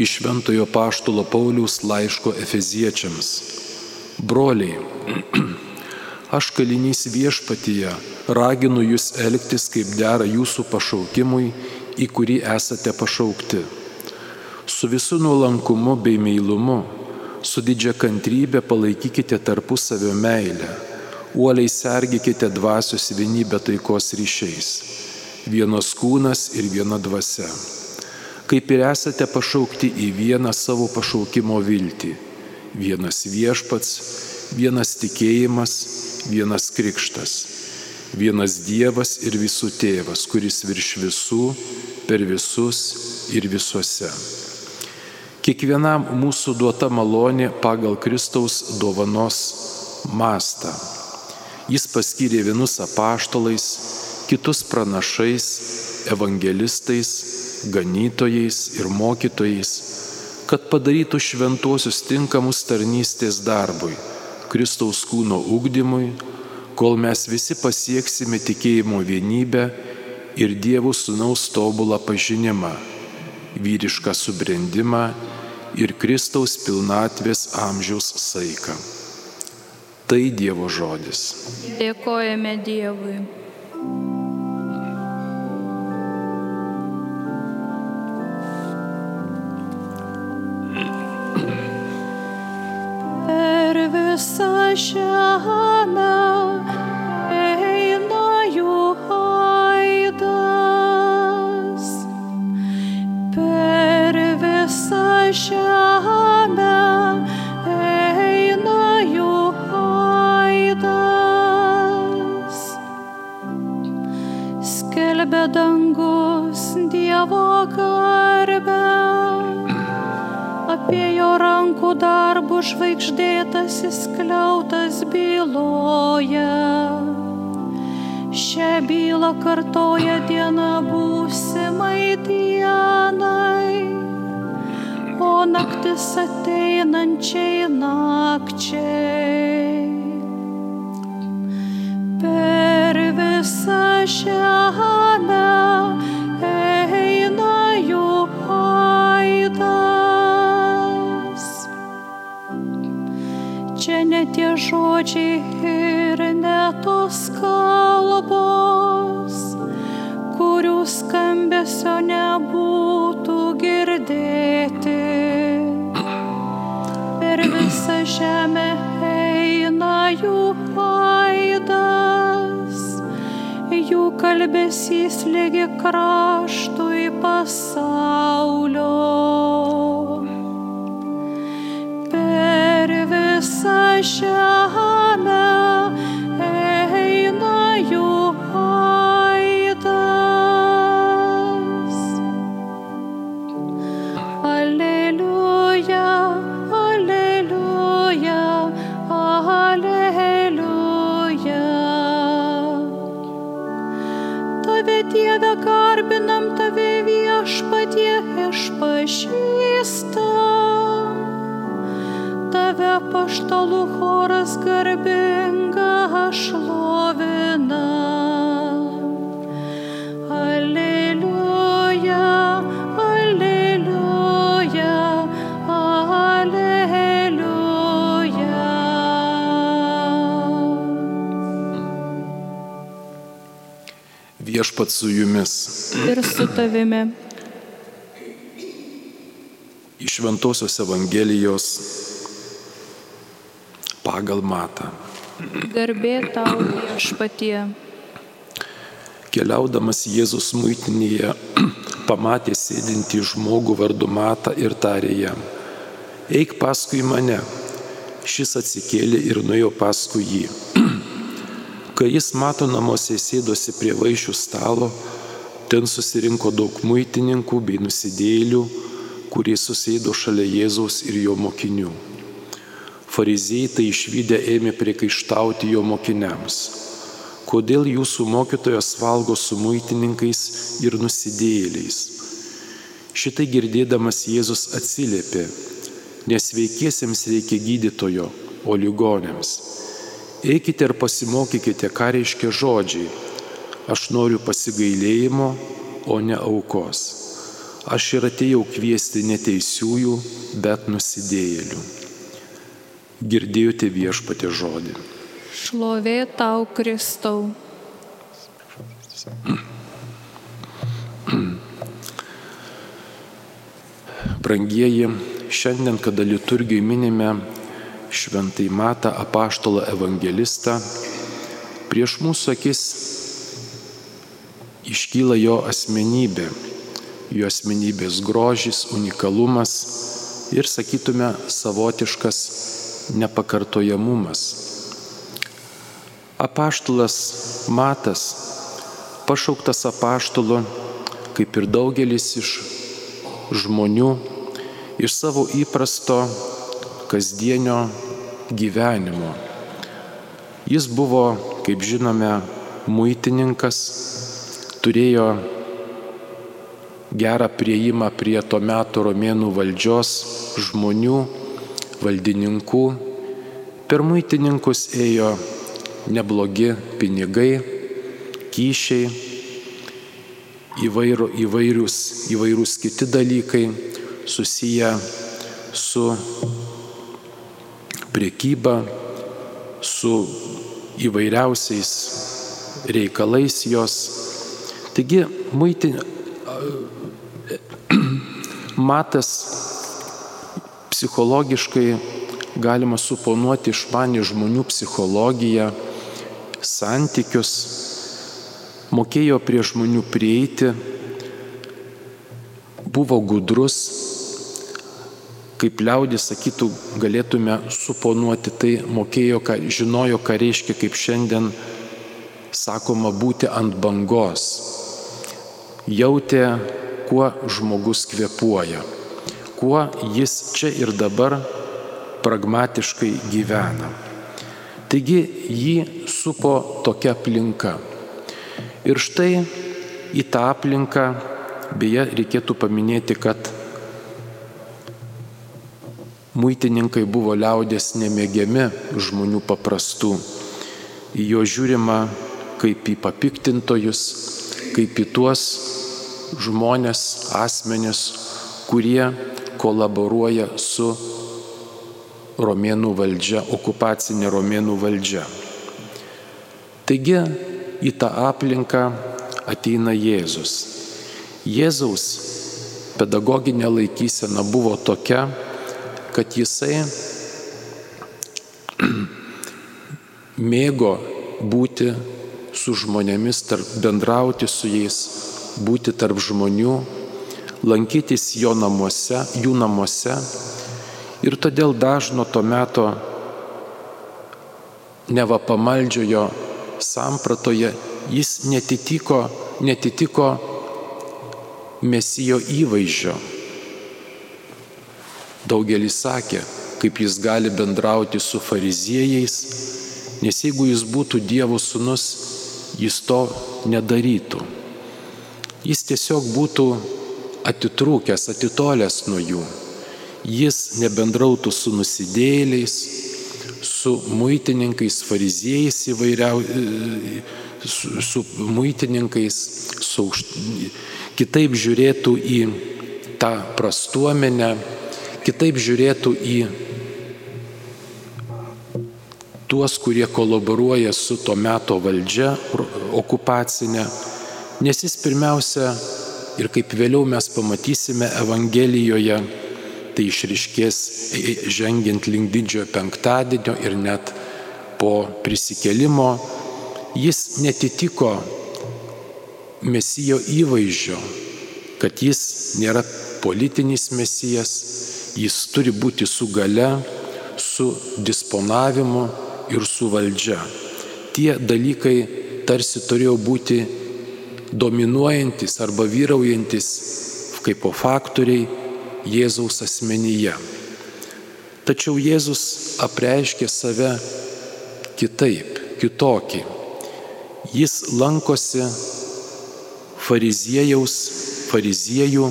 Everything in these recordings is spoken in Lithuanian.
iš Šventojo Paštulo Pauliaus laiško Efeziečiams. Broliai, aš kalinys viešpatyje raginu jūs elgtis kaip dera jūsų pašaukimui, į kurį esate pašaukti. Su visų nuolankumu bei meilumu, su didžia kantrybė palaikykite tarpusavio meilę, uoliai sergikite dvasios vienybę taikos ryšiais, vienos kūnas ir viena dvasia kaip ir esate pašaukti į vieną savo pašaukimo viltį. Vienas viešpats, vienas tikėjimas, vienas krikštas, vienas Dievas ir visų tėvas, kuris virš visų, per visus ir visuose. Kiekvienam mūsų duota malonė pagal Kristaus dovanos mastą. Jis paskyrė vienus apaštalais, kitus pranašais, evangelistais, ganytojais ir mokytojais, kad padarytų šventuosius tinkamus tarnystės darbui, Kristaus kūno ugdymui, kol mes visi pasieksime tikėjimo vienybę ir Dievo Sūnaus tobulą pažinimą, vyrišką subrendimą ir Kristaus pilnatvės amžiaus saiką. Tai Dievo žodis. Dėkojame Dievui. Apie jo rankų darbų žvaigždėtasis kliautas byloja. Šią bylą kartoja diena būsimai dienai, o naktis ateinančiai nakčiai. Per visą žemę tie žodžiai ir ne tos kalbos, kurių skambesio nebūtų girdėti. Per visą žemę eina jų aidas, jų kalbesys lygi kraštui pasaulio. Viešpat su jumis. Ir su tavimi. Iš Ventosios Evangelijos pagal matą. Garbė tau viešpatie. Keliaudamas Jėzus muitinėje pamatė sėdintį žmogų vardu Matą ir tarė jam, eik paskui mane. Šis atsikėlė ir nuėjo paskui jį. Kai jis mato namuose sėdosi prie vaišių stalo, ten susirinko daug muitininkų bei nusidėlių, kurie susėdo šalia Jėzaus ir jo mokinių. Fariziejai tai išvykę ėmė priekaištauti jo mokiniams. Kodėl jūsų mokytojas valgo su muitininkais ir nusidėjėliais? Šitai girdėdamas Jėzus atsiliepė, nes veikiesiems reikia gydytojo, o ligonėms. Eikite ir pasimokykite, ką reiškia žodžiai. Aš noriu pasigailėjimo, o ne aukos. aš ir atėjau kviesti neteisiųjų, bet nusidėjėlių. Girdėjote viešpatė žodį. Šlovė tau, Kristau. Brangieji, šiandien, kada liturgijai minime šventai matą apaštalą evangelistą, prieš mūsų akis iškyla jo asmenybė, jo asmenybės grožis, unikalumas ir, sakytume, savotiškas nepakartojamumas. Apaštalas Matas, pašauktas apaštalu, kaip ir daugelis iš žmonių, iš savo įprasto kasdienio gyvenimo. Jis buvo, kaip žinome, muitininkas, turėjo gerą prieimą prie to meto romėnų valdžios žmonių, valdininkų. Per muitininkus ėjo neblogi pinigai, kyšiai, įvairių, įvairius, įvairūs kiti dalykai susiję su priekyba, su įvairiausiais reikalais jos. Taigi, muitin, matas psichologiškai galima suponuoti išmanį žmonių psichologiją, santykius, mokėjo prie žmonių prieiti, buvo gudrus, kaip liaudis sakytų, galėtume suponuoti, tai mokėjo, ką, žinojo, ką reiškia, kaip šiandien sakoma, būti ant bangos. Jautė, kuo žmogus kvepuoja, kuo jis čia ir dabar pragmatiškai gyvena. Taigi jį supo tokia aplinka. Ir štai į tą aplinką, beje, reikėtų paminėti, kad muitininkai buvo liaudės nemėgiami žmonių paprastų. Į jo žiūrima kaip į papiktintojus, kaip į tuos žmonės, asmenis, kurie kolaboruoja su romėnų valdžia, okupacinė romėnų valdžia. Taigi į tą aplinką ateina Jėzus. Jėzaus pedagoginė laikysena buvo tokia, kad jisai mėgo būti su žmonėmis, tarp, bendrauti su jais, būti tarp žmonių, lankytis jo namuose, jų namuose. Ir todėl dažno to meto neva pamaldžiojo sampratoje jis netitiko, netitiko mesijo įvaizdžio. Daugelis sakė, kaip jis gali bendrauti su fariziejais, nes jeigu jis būtų Dievo sūnus, jis to nedarytų. Jis tiesiog būtų atitrūkęs, atitolęs nuo jų. Jis nebendrautų su nusidėliais, su muitininkais, fariziejais įvairiau, su, su muitininkais, su, kitaip žiūrėtų į tą prastuomenę, kitaip žiūrėtų į tuos, kurie kolaboruoja su to meto valdžia okupacinė, nes jis pirmiausia ir kaip vėliau mes pamatysime Evangelijoje, tai išriškės žengiant link didžiojo penktadienio ir net po prisikelimo, jis netitiko mesijo įvaizdžio, kad jis nėra politinis mesijas, jis turi būti su gale, su disponavimu ir su valdžia. Tie dalykai tarsi turėjo būti dominuojantis arba vyraujantis kaip po faktoriai Jėzaus asmenyje. Tačiau Jėzus apreiškė save kitaip, kitokį. Jis lankosi fariziejaus, fariziejų,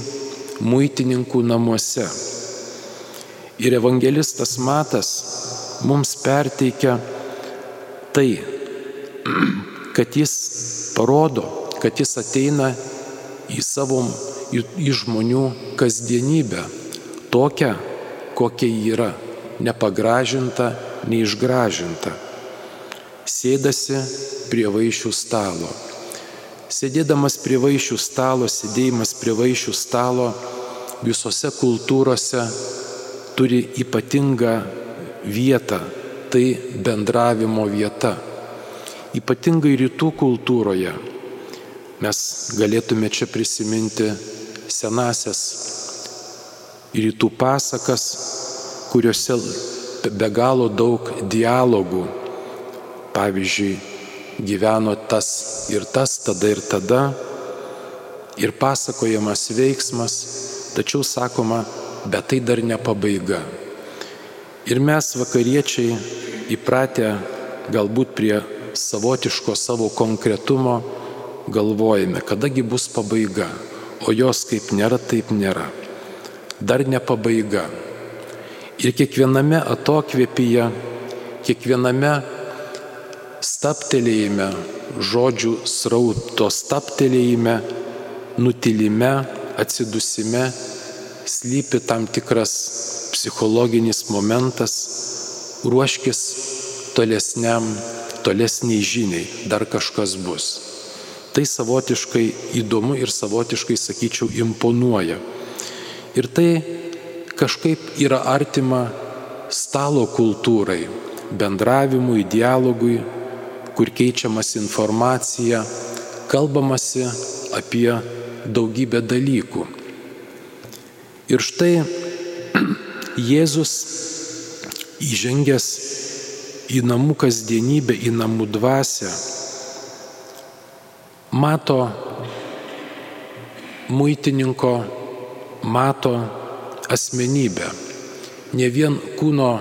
muitininkų namuose. Ir evangelistas Matas mums perteikia tai, kad jis parodo, kad jis ateina į savo į, į žmonių kasdienybę, tokią, kokia ji yra, nepagražinta, neišgražinta. Sėdasi prie vaišių stalo. Sėdėdamas prie vaišių stalo, sėdėjimas prie vaišių stalo visose kultūrose turi ypatingą vietą, tai bendravimo vieta. Ypatingai rytų kultūroje mes galėtume čia prisiminti senasias rytų pasakas, kuriuose be galo daug dialogų. Pavyzdžiui, gyveno tas ir tas, tada ir tada, ir pasakojamas veiksmas, tačiau sakoma, bet tai dar ne pabaiga. Ir mes vakariečiai įpratę galbūt prie savotiško savo konkretumo galvojame, kadagi bus pabaiga, o jos kaip nėra, taip nėra. Dar ne pabaiga. Ir kiekviename atokvėpyje, kiekviename staptelėjime, žodžių srauto staptelėjime, nutilime, atsidusime, slypi tam tikras psichologinis momentas, ruoškis tolesniam, tolesniai žiniai, dar kažkas bus. Tai savotiškai įdomu ir savotiškai, sakyčiau, imponuoja. Ir tai kažkaip yra artima stalo kultūrai, bendravimui, dialogui, kur keičiamas informacija, kalbamasi apie daugybę dalykų. Ir štai Jėzus įžengęs į namų kasdienybę, į namų dvasę, mato muitininko, mato asmenybę, ne vien kūno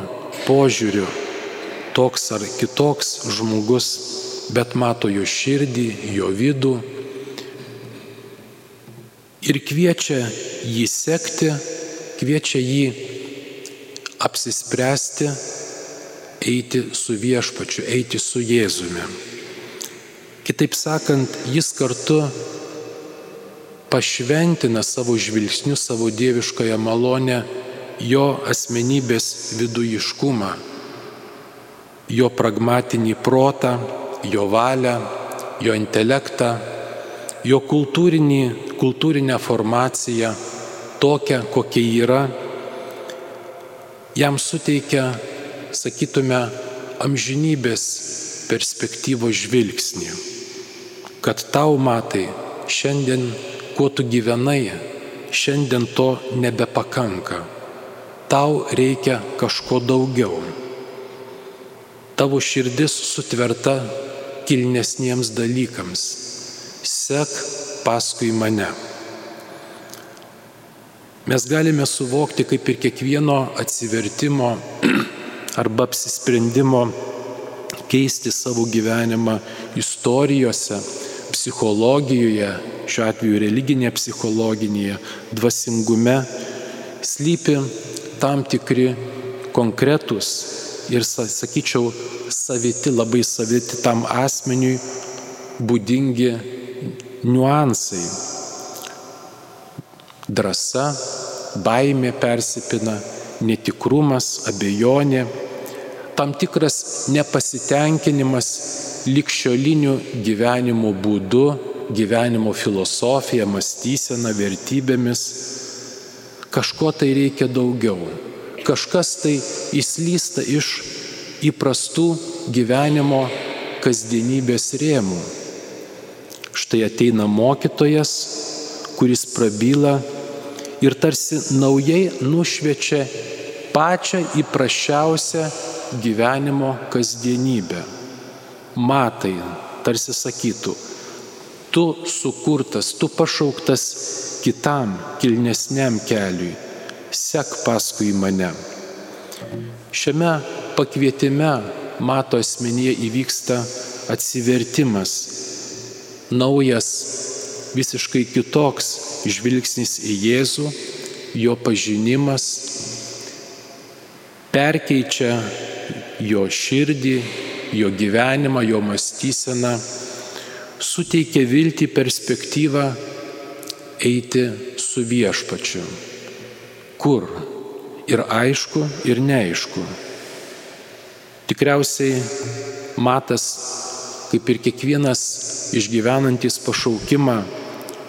požiūriu toks ar kitoks žmogus, bet mato jo širdį, jo vidų ir kviečia jį sekti, kviečia jį apsispręsti, eiti su viešpačiu, eiti su Jėzumi. Kitaip sakant, jis kartu pašventina savo žvilgsniu, savo dieviškąją malonę, jo asmenybės vidujiškumą, jo pragmatinį protą, jo valią, jo intelektą, jo kultūrinį, kultūrinę formaciją, tokią, kokia yra, jam suteikia, sakytume, amžinybės perspektyvos žvilgsnį, kad tau matai šiandien kuo tu gyvenai, šiandien to nebepakanka. Tau reikia kažko daugiau. Tavo širdis sutverta kilnesniems dalykams. Sek paskui mane. Mes galime suvokti, kaip ir kiekvieno atsivertimo arba apsisprendimo keisti savo gyvenimą istorijose, psichologijoje, šiuo atveju religinėje psichologinėje, dvasingume, slypi tam tikri konkretus ir, sakyčiau, saviti, labai saviti tam asmeniui būdingi niuansai. Drasa, baimė persipina, netikrumas, abejonė, tam tikras nepasitenkinimas likščioliniu gyvenimo būdu, gyvenimo filosofija, mąstysena, vertybėmis. Kažko tai reikia daugiau. Kažkas tai įslysta iš įprastų gyvenimo kasdienybės rėmų. Štai ateina mokytojas, kuris prabyla ir tarsi naujai nušviečia pačią įprasčiausią gyvenimo kasdienybę. Matai, tarsi sakytų, tu sukurtas, tu pašauktas kitam kilnesniam keliui, sek paskui mane. Šiame pakvietime mato asmenyje įvyksta atsivertimas, naujas, visiškai kitoks žvilgsnis į Jėzų, jo pažinimas, perkeičia jo širdį, jo gyvenimą, jo mąstyseną, suteikia viltį perspektyvą eiti su viešpačiu. Kur? Ir aišku, ir neaišku. Tikriausiai matas, kaip ir kiekvienas išgyvenantis pašaukimą,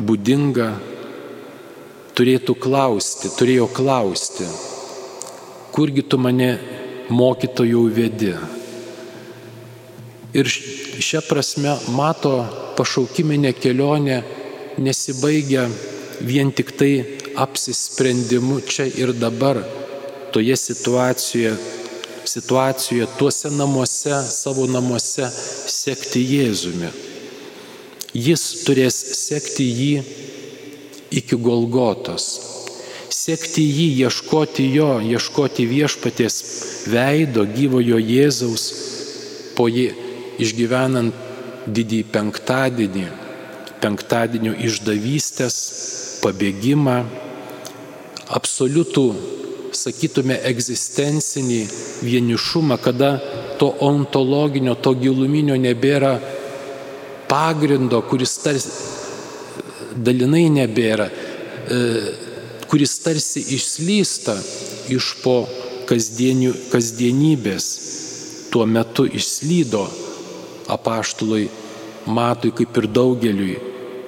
būdinga, turėtų klausti, turėjo klausti, kurgi tu mane mokytojų vedi. Ir šią prasme mato pašaukiminė kelionė nesibaigia vien tik tai apsisprendimu čia ir dabar, toje situacijoje, situacijoje, tuose namuose, savo namuose sekti Jėzumi. Jis turės sekti jį iki Golgotos, sekti jį, ieškoti jo, ieškoti viešpaties veido gyvojo Jėzaus, po jį išgyvenant didįjį penktadienį, penktadienio išdavystės, pabėgimą, absoliutų, sakytume, egzistencinį vienišumą, kada to ontologinio, to giluminio nebėra pagrindo, kuris tarsi dalinai nebėra, e, kuris tarsi išslysta iš po kasdienybės. Tuo metu išslydo apaštului matui kaip ir daugeliui.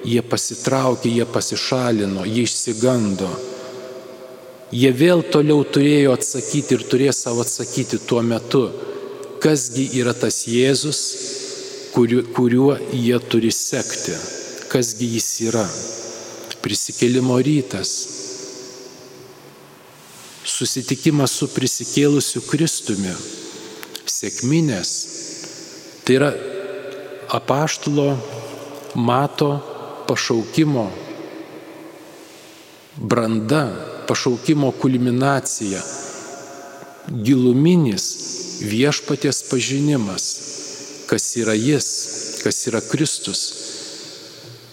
Jie pasitraukė, jie pasišalino, jie išsigando. Jie vėl toliau turėjo atsakyti ir turėjo savo atsakyti tuo metu, kasgi yra tas Jėzus, kuriuo, kuriuo jie turi sekti, kasgi jis yra. Prisikėlimo rytas, susitikimas su prisikėlusiu Kristumi, sėkminės, tai yra apaštalo mato pašaukimo branda, pašaukimo kulminacija, giluminis viešpaties pažinimas kas yra Jis, kas yra Kristus,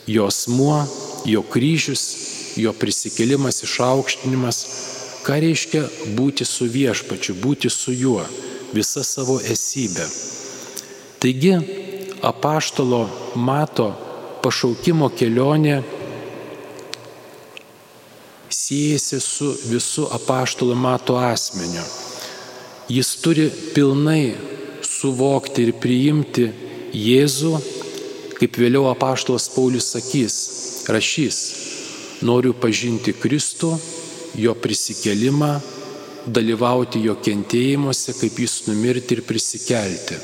jo asmuo, jo kryžius, jo prisikėlimas, išaukštinimas, ką reiškia būti su viešpačiu, būti su juo, visa savo esybė. Taigi, apaštalo mato pašaukimo kelionė siejasi su visu apaštalo mato asmeniu. Jis turi pilnai suvokti ir priimti Jėzų, kaip vėliau apaštalas Paulius sakys, rašys, noriu pažinti Kristų, jo prisikelimą, dalyvauti jo kentėjimuose, kaip jis numirti ir prisikelti.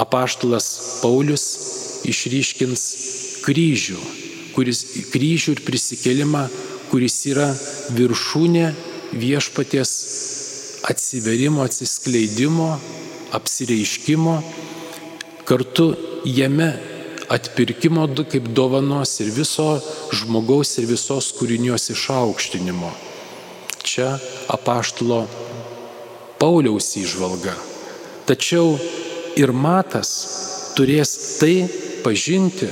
Apaštalas Paulius išryškins kryžių, kuris, kryžių ir prisikelimą, kuris yra viršūnė viešpaties atsiverimo, atsiskleidimo, apsireiškimo, kartu jame atpirkimo kaip dovanos ir viso žmogaus ir visos kūrinios išaukštinimo. Čia apaštalo Pauliaus įžvalga. Tačiau ir matas turės tai pažinti,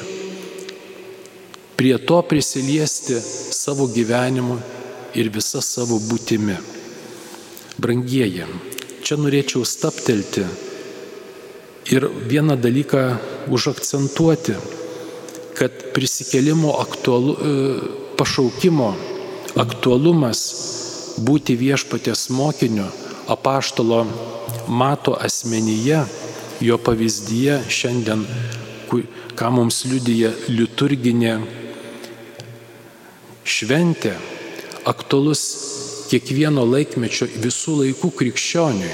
prie to prisiliesti savo gyvenimu ir visa savo būtimi. Brangieji, čia norėčiau staptelti ir vieną dalyką užakcentuoti, kad prisikelimo aktualu, e, pašaukimo aktualumas būti viešpatės mokiniu apaštalo mato asmenyje, jo pavyzdyje šiandien, ką mums liudyja liturginė šventė, aktualus kiekvieno laikmečio visų laikų krikščioniui.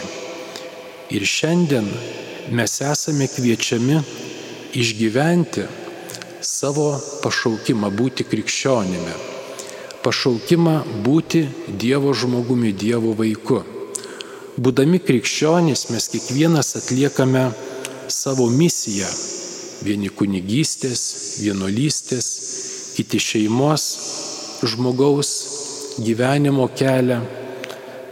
Ir šiandien mes esame kviečiami išgyventi savo pašaukimą būti krikščionimi, pašaukimą būti Dievo žmogumi, Dievo vaiku. Būdami krikščionys mes kiekvienas atliekame savo misiją. Vieni kunigystės, vienolystės, kiti šeimos, žmogaus gyvenimo kelią,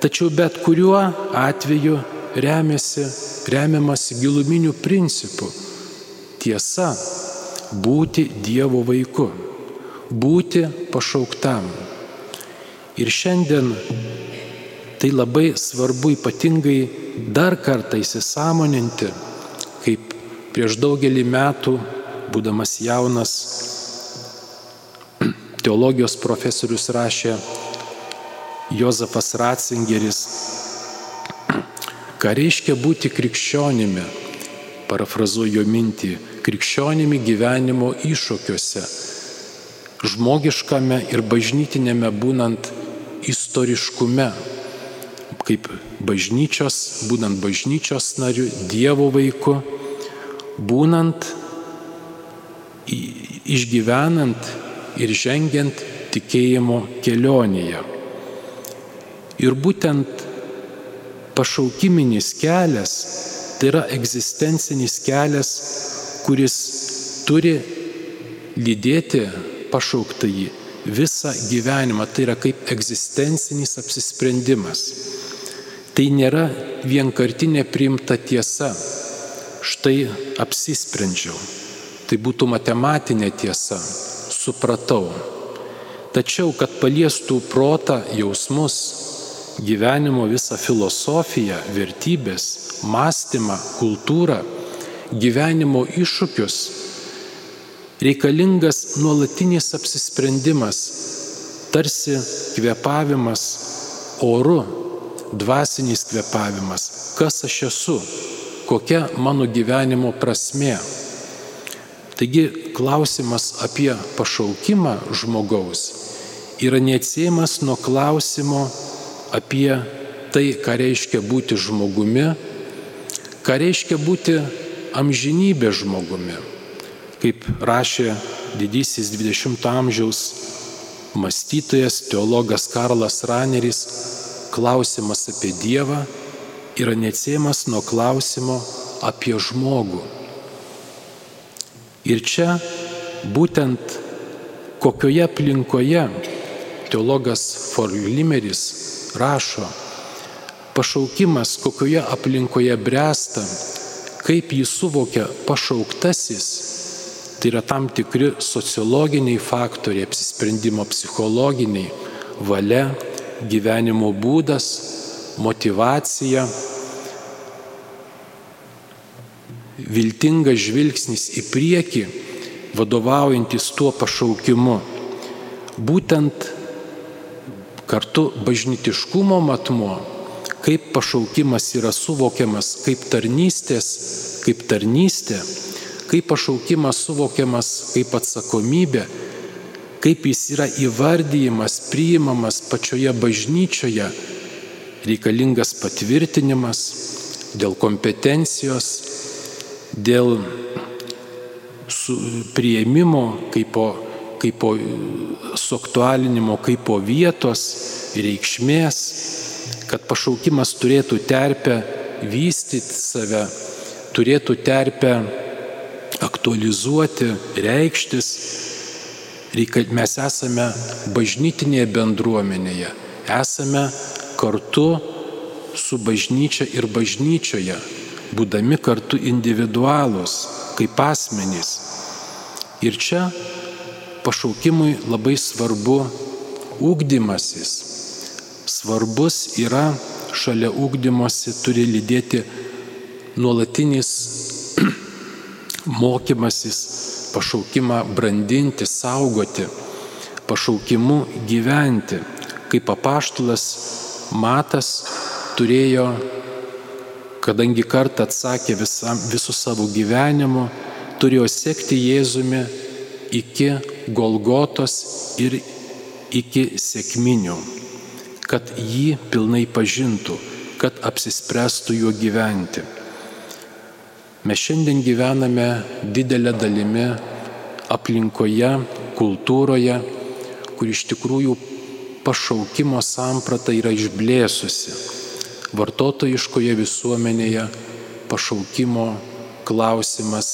tačiau bet kuriuo atveju remiasi, remiamasi giluminiu principu - tiesa - būti Dievo vaiku, būti pašauktam. Ir šiandien tai labai svarbu ypatingai dar kartą įsisamoninti, kaip prieš daugelį metų, būdamas jaunas teologijos profesorius rašė Jozefas Ratzingeris, ką reiškia būti krikščionimi, parafrazuoju mintį, krikščionimi gyvenimo iššūkiuose, žmogiškame ir bažnytinėme būnant istoriškume, kaip bažnyčios, būnant bažnyčios nariu, Dievo vaiku, būnant, išgyvenant ir žengiant tikėjimo kelionėje. Ir būtent pašaukiminis kelias, tai yra egzistencinis kelias, kuris turi lydėti pašauktąjį visą gyvenimą. Tai yra kaip egzistencinis apsisprendimas. Tai nėra vienkartinė priimta tiesa. Štai apsisprendžiau. Tai būtų matematinė tiesa. Supratau. Tačiau, kad paliestų protą, jausmus, gyvenimo visą filosofiją, vertybės, mąstymą, kultūrą, gyvenimo iššūkius, reikalingas nuolatinis apsisprendimas, tarsi kvepavimas oru, dvasinis kvepavimas, kas aš esu, kokia mano gyvenimo prasme. Taigi klausimas apie pašaukimą žmogaus yra neatsiejamas nuo klausimo apie tai, ką reiškia būti žmogumi, ką reiškia būti amžinybė žmogumi kaip rašė didysis 20-ojo amžiaus mąstytojas, teologas Karlas Raneris, klausimas apie Dievą yra neatsiemas nuo klausimo apie žmogų. Ir čia būtent kokioje aplinkoje teologas Forlimeris rašo, pašaukimas kokioje aplinkoje bręsta, kaip jį suvokia pašauktasis, Tai yra tam tikri sociologiniai faktoriai, apsisprendimo psichologiniai, valia, gyvenimo būdas, motivacija, viltingas žvilgsnis į priekį, vadovaujantis tuo pašaukimu. Būtent kartu bažnytiškumo matmuo, kaip pašaukimas yra suvokiamas kaip tarnystės, kaip tarnystė kaip pašaukimas suvokiamas kaip atsakomybė, kaip jis yra įvardyjimas, priimamas pačioje bažnyčioje, reikalingas patvirtinimas dėl kompetencijos, dėl prieimimo kaip po, kaip po suaktualinimo, kaip po vietos reikšmės, kad pašaukimas turėtų terpę vystyti save, turėtų terpę aktualizuoti, reikštis. Mes esame bažnytinėje bendruomenėje, esame kartu su bažnyčia ir bažnyčioje, būdami kartu individualūs, kaip asmenys. Ir čia pašaukimui labai svarbu ūkdymasis. Svarbus yra šalia ūkdymosi turi lydėti nuolatinis mokymasis, pašaukimą brandinti, saugoti, pašaukimu gyventi, kaip apaštulas Matas turėjo, kadangi kartą atsakė visam, visų savo gyvenimu, turėjo sekti Jėzumi iki Golgotos ir iki sėkminių, kad jį pilnai pažintų, kad apsispręstų juo gyventi. Mes šiandien gyvename didelę dalimi aplinkoje, kultūroje, kur iš tikrųjų pašaukimo samprata yra išblėsusi. Vartotojiškoje visuomenėje pašaukimo klausimas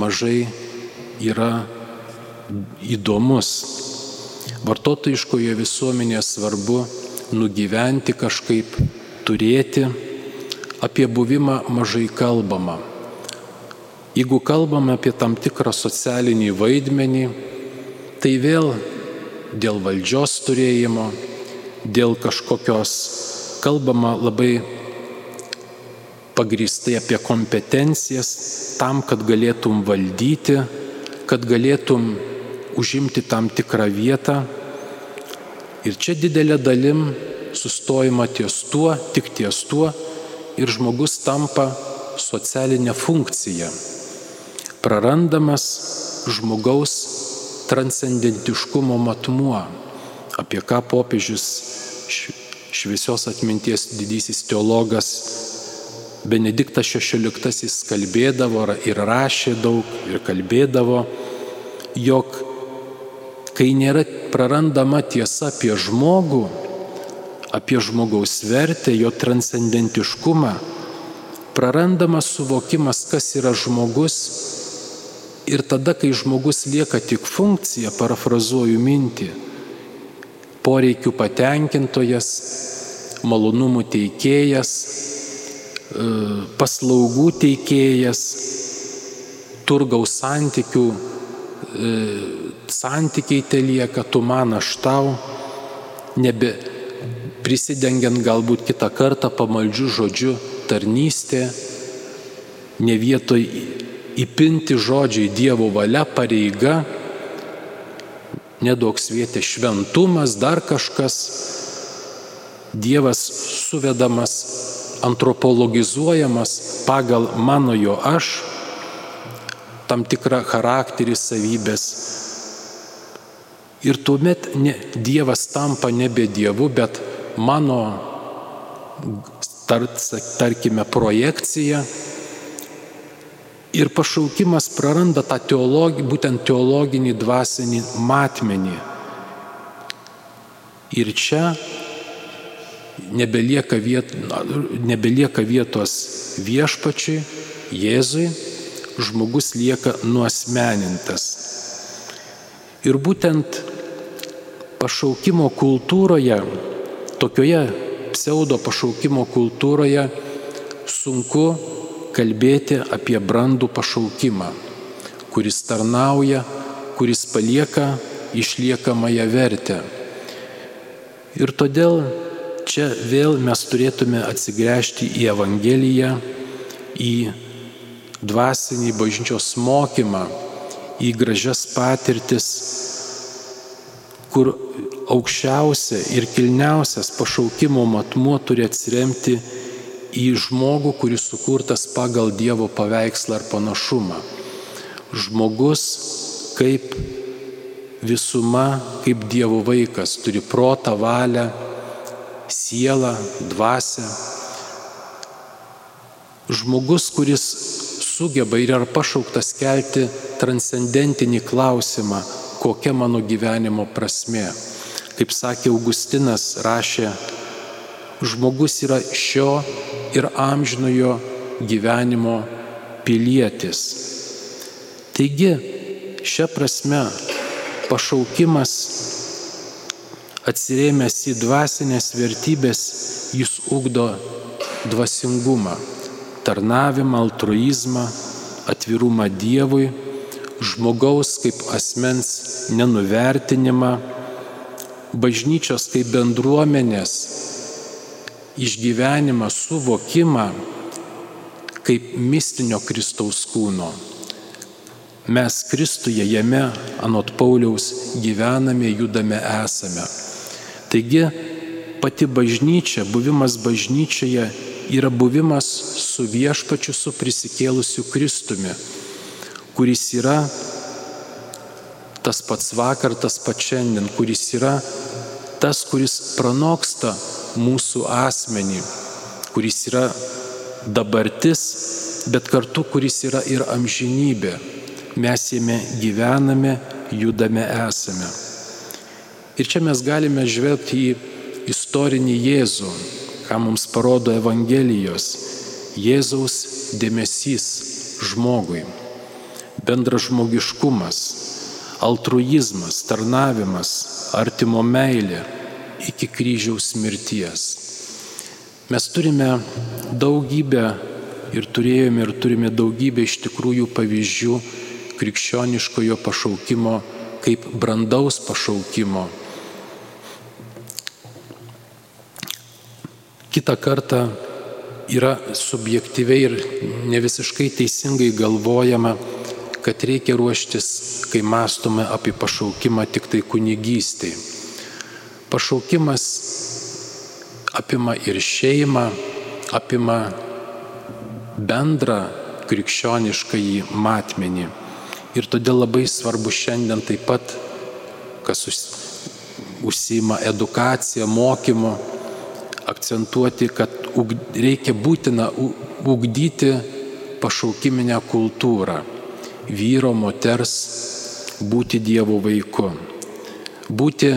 mažai yra įdomus. Vartotojiškoje visuomenėje svarbu nugyventi kažkaip, turėti, apie buvimą mažai kalbama. Jeigu kalbame apie tam tikrą socialinį vaidmenį, tai vėl dėl valdžios turėjimo, dėl kažkokios kalbama labai pagristai apie kompetencijas tam, kad galėtum valdyti, kad galėtum užimti tam tikrą vietą. Ir čia didelė dalim sustojama ties tuo, tik ties tuo ir žmogus tampa socialinė funkcija. Prarandamas žmogaus transcendentiškumo matmuo, apie ką popiežius šviesios atminties didysis teologas Benediktas XVI kalbėdavo ir rašė daug ir kalbėdavo, jog kai nėra prarandama tiesa apie žmogų, apie žmogaus vertę, jo transcendentiškumą, prarandamas suvokimas, kas yra žmogus ir tada, kai žmogus lieka tik funkcija, parafrazuoju mintį, poreikių patenkintojas, malonumų teikėjas, e, paslaugų teikėjas, turgaus santykių, e, santykiai te lieka, tu man aš tau, nebe prisidengiant galbūt kitą kartą pamaldžių žodžių tarnystė, ne vietoj įpinti žodžiai Dievo valia, pareiga, nedaug svietė šventumas, dar kažkas. Dievas suvedamas, antropologizuojamas pagal mano jo aš, tam tikrą charakterį savybės. Ir tuomet ne, Dievas tampa nebe Dievu, bet mano, tar, tarkime, projekcija Ir pašaukimas praranda tą teologinį, būtent teologinį dvasinį matmenį. Ir čia nebelieka, viet, nebelieka vietos viešpačiui, Jėzui, žmogus lieka nuosmenintas. Ir būtent pašaukimo kultūroje, tokioje pseudo pašaukimo kultūroje sunku kalbėti apie brandų pašaukimą, kuris tarnauja, kuris palieka išliekamąją vertę. Ir todėl čia vėl mes turėtume atsigręžti į Evangeliją, į dvasinį bažnyčios mokymą, į gražias patirtis, kur aukščiausia ir kilniausias pašaukimo matmuo turi atsiremti į žmogų, kuris sukurtas pagal Dievo paveikslą ar panašumą. Žmogus kaip visuma, kaip Dievo vaikas, turi protą, valią, sielą, dvasę. Žmogus, kuris sugeba ir yra pašauktas kelti transcendentinį klausimą, kokia mano gyvenimo prasme. Kaip sakė Augustinas, rašė, žmogus yra šio ir amžinojo gyvenimo pilietis. Taigi, šią prasme pašaukimas atsirėmęs į dvasinės vertybės, jis ugdo dvasingumą, tarnavimą, altruizmą, atvirumą Dievui, žmogaus kaip asmens nenuvertinimą, bažnyčios kaip bendruomenės išgyvenimą, suvokimą kaip mistinio Kristaus kūno. Mes Kristuje jame, anot Pauliaus, gyvename, judame, esame. Taigi pati bažnyčia, buvimas bažnyčioje yra buvimas su viešpačiu, su prisikėlusiu Kristumi, kuris yra tas pats vakar, tas pats šiandien, kuris yra tas, kuris pranoksta mūsų asmenį, kuris yra dabartis, bet kartu kuris yra ir amžinybė. Mes jame gyvename, judame, esame. Ir čia mes galime žvelgti į istorinį Jėzų, ką mums parodo Evangelijos. Jėzaus dėmesys žmogui, bendražmogiškumas, altruizmas, tarnavimas, artimo meilė iki kryžiaus mirties. Mes turime daugybę ir turėjome ir turime daugybę iš tikrųjų pavyzdžių krikščioniškojo pašaukimo kaip brandaus pašaukimo. Kita kartą yra subjektyviai ir ne visiškai teisingai galvojama, kad reikia ruoštis, kai mąstome apie pašaukimą tik tai kunigystėje. Pašaukimas apima ir šeimą, apima bendrą krikščionišką į matmenį. Ir todėl labai svarbu šiandien taip pat, kas užsima edukaciją, mokymu, akcentuoti, kad reikia būtina ugdyti pašaukiminę kultūrą. Vyro, moters, būti Dievo vaiku. Būti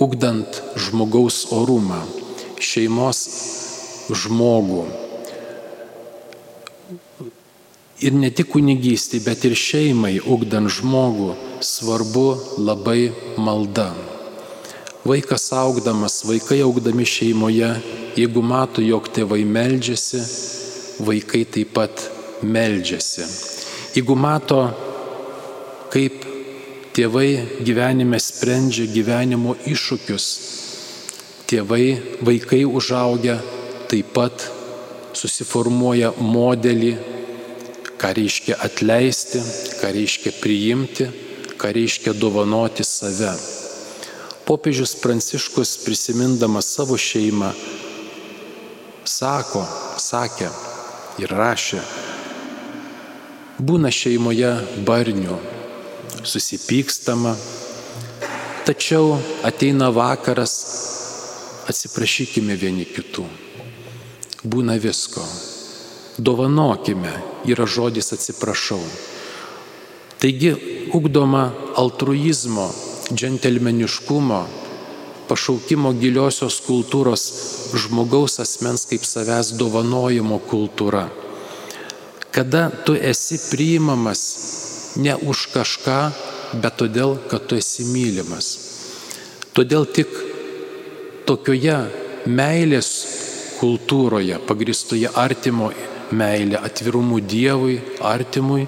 ugdant žmogaus orumą, šeimos žmogų. Ir ne tik kunigystį, bet ir šeimai, ugdant žmogų, svarbu labai malda. Vaikas augdamas, vaikai augdami šeimoje, jeigu mato, jog tėvai meldžiasi, vaikai taip pat meldžiasi. Jeigu mato, kaip tėvai gyvenime sprendžia gyvenimo iššūkius, tėvai, vaikai užaugia taip pat susiformuoja modelį, ką reiškia atleisti, ką reiškia priimti, ką reiškia dovanoti save. Popiežius Pranciškus prisimindamas savo šeimą sako, sakė ir rašė, būna šeimoje barnių, susipykstama, tačiau ateina vakaras, atsiprašykime vieni kitų. Būna visko. Dovanokime, yra žodis atsiprašau. Taigi ugdoma altruizmo, džentelmeniškumo, pašaukimo giliosios kultūros žmogaus asmens kaip savęs dovanojimo kultūra. Kada tu esi priimamas ne už kažką, bet todėl, kad tu esi mylimas. Todėl tik tokioje meilės kultūroje, pagristoje artimo meilė, atvirumu Dievui, artimui,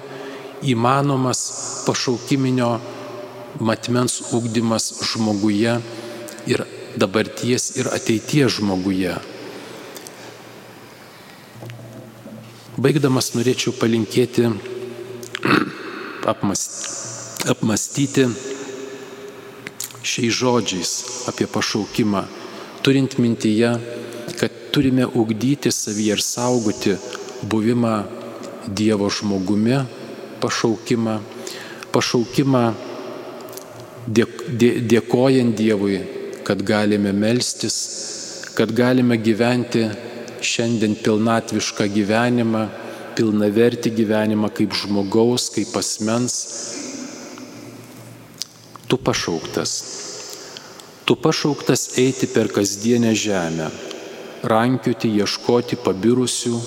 įmanomas pašaukiminio matmens ugdymas žmoguje ir dabarties ir ateities žmoguje. Baigdamas norėčiau palinkėti, apmastyti šiais žodžiais apie pašaukimą, turint mintyje, kad turime ugdyti savyje ir saugoti buvimą Dievo žmogumi, pašaukimą, pašaukimą dėkojant Dievui, kad galime melstis, kad galime gyventi šiandien pilnatvišką gyvenimą, pilnavertį gyvenimą kaip žmogaus, kaip asmens. Tu pašauktas. Tu pašauktas eiti per kasdienę žemę, rankioti, ieškoti pabirusių,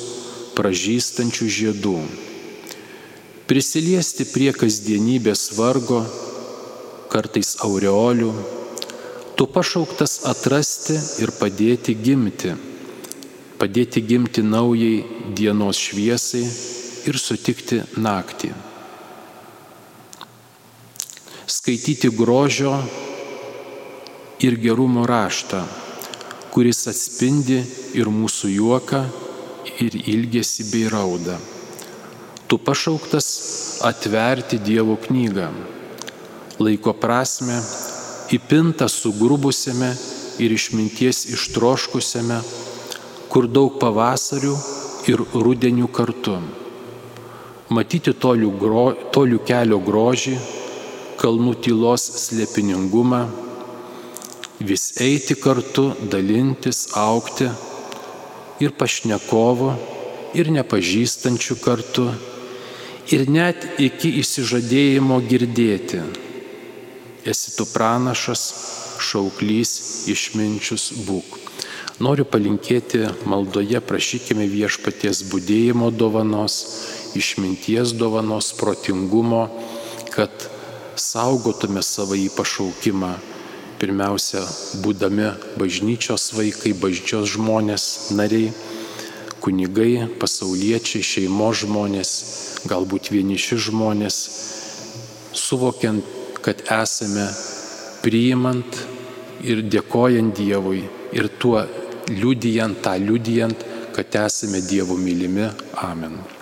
pražystančių žiedų prisiliesti prie kasdienybės vargo, kartais aureolių, tu pašauktas atrasti ir padėti gimti, padėti gimti naujai dienos šviesai ir sutikti naktį. Skaityti grožio ir gerumo raštą, kuris atspindi ir mūsų juoką, ir ilgesį bei raudą Tu pašauktas atverti Dievo knygą, laiko prasme, įpinta sugrubusiame ir išminties ištroškusiame, kur daug pavasarių ir rudenių kartu. Matyti tolių, gro, tolių kelio grožį, kalnų tylos slėpiningumą, vis eiti kartu, dalintis, aukti ir pašnekovo, ir nepažįstančių kartu ir net iki įsižadėjimo girdėti. Esi tu pranašas, šauklys, išminčius būk. Noriu palinkėti maldoje, prašykime viešpaties būdėjimo dovanos, išminties dovanos, protingumo, kad saugotume savo į pašaukimą. Pirmiausia, būdami bažnyčios vaikai, bažnyčios žmonės, nariai, kunigai, pasauliečiai, šeimos žmonės, galbūt vieniši žmonės, suvokiant, kad esame priimant ir dėkojant Dievui ir tuo liudijant, tą liudijant, kad esame Dievo mylimi. Amen.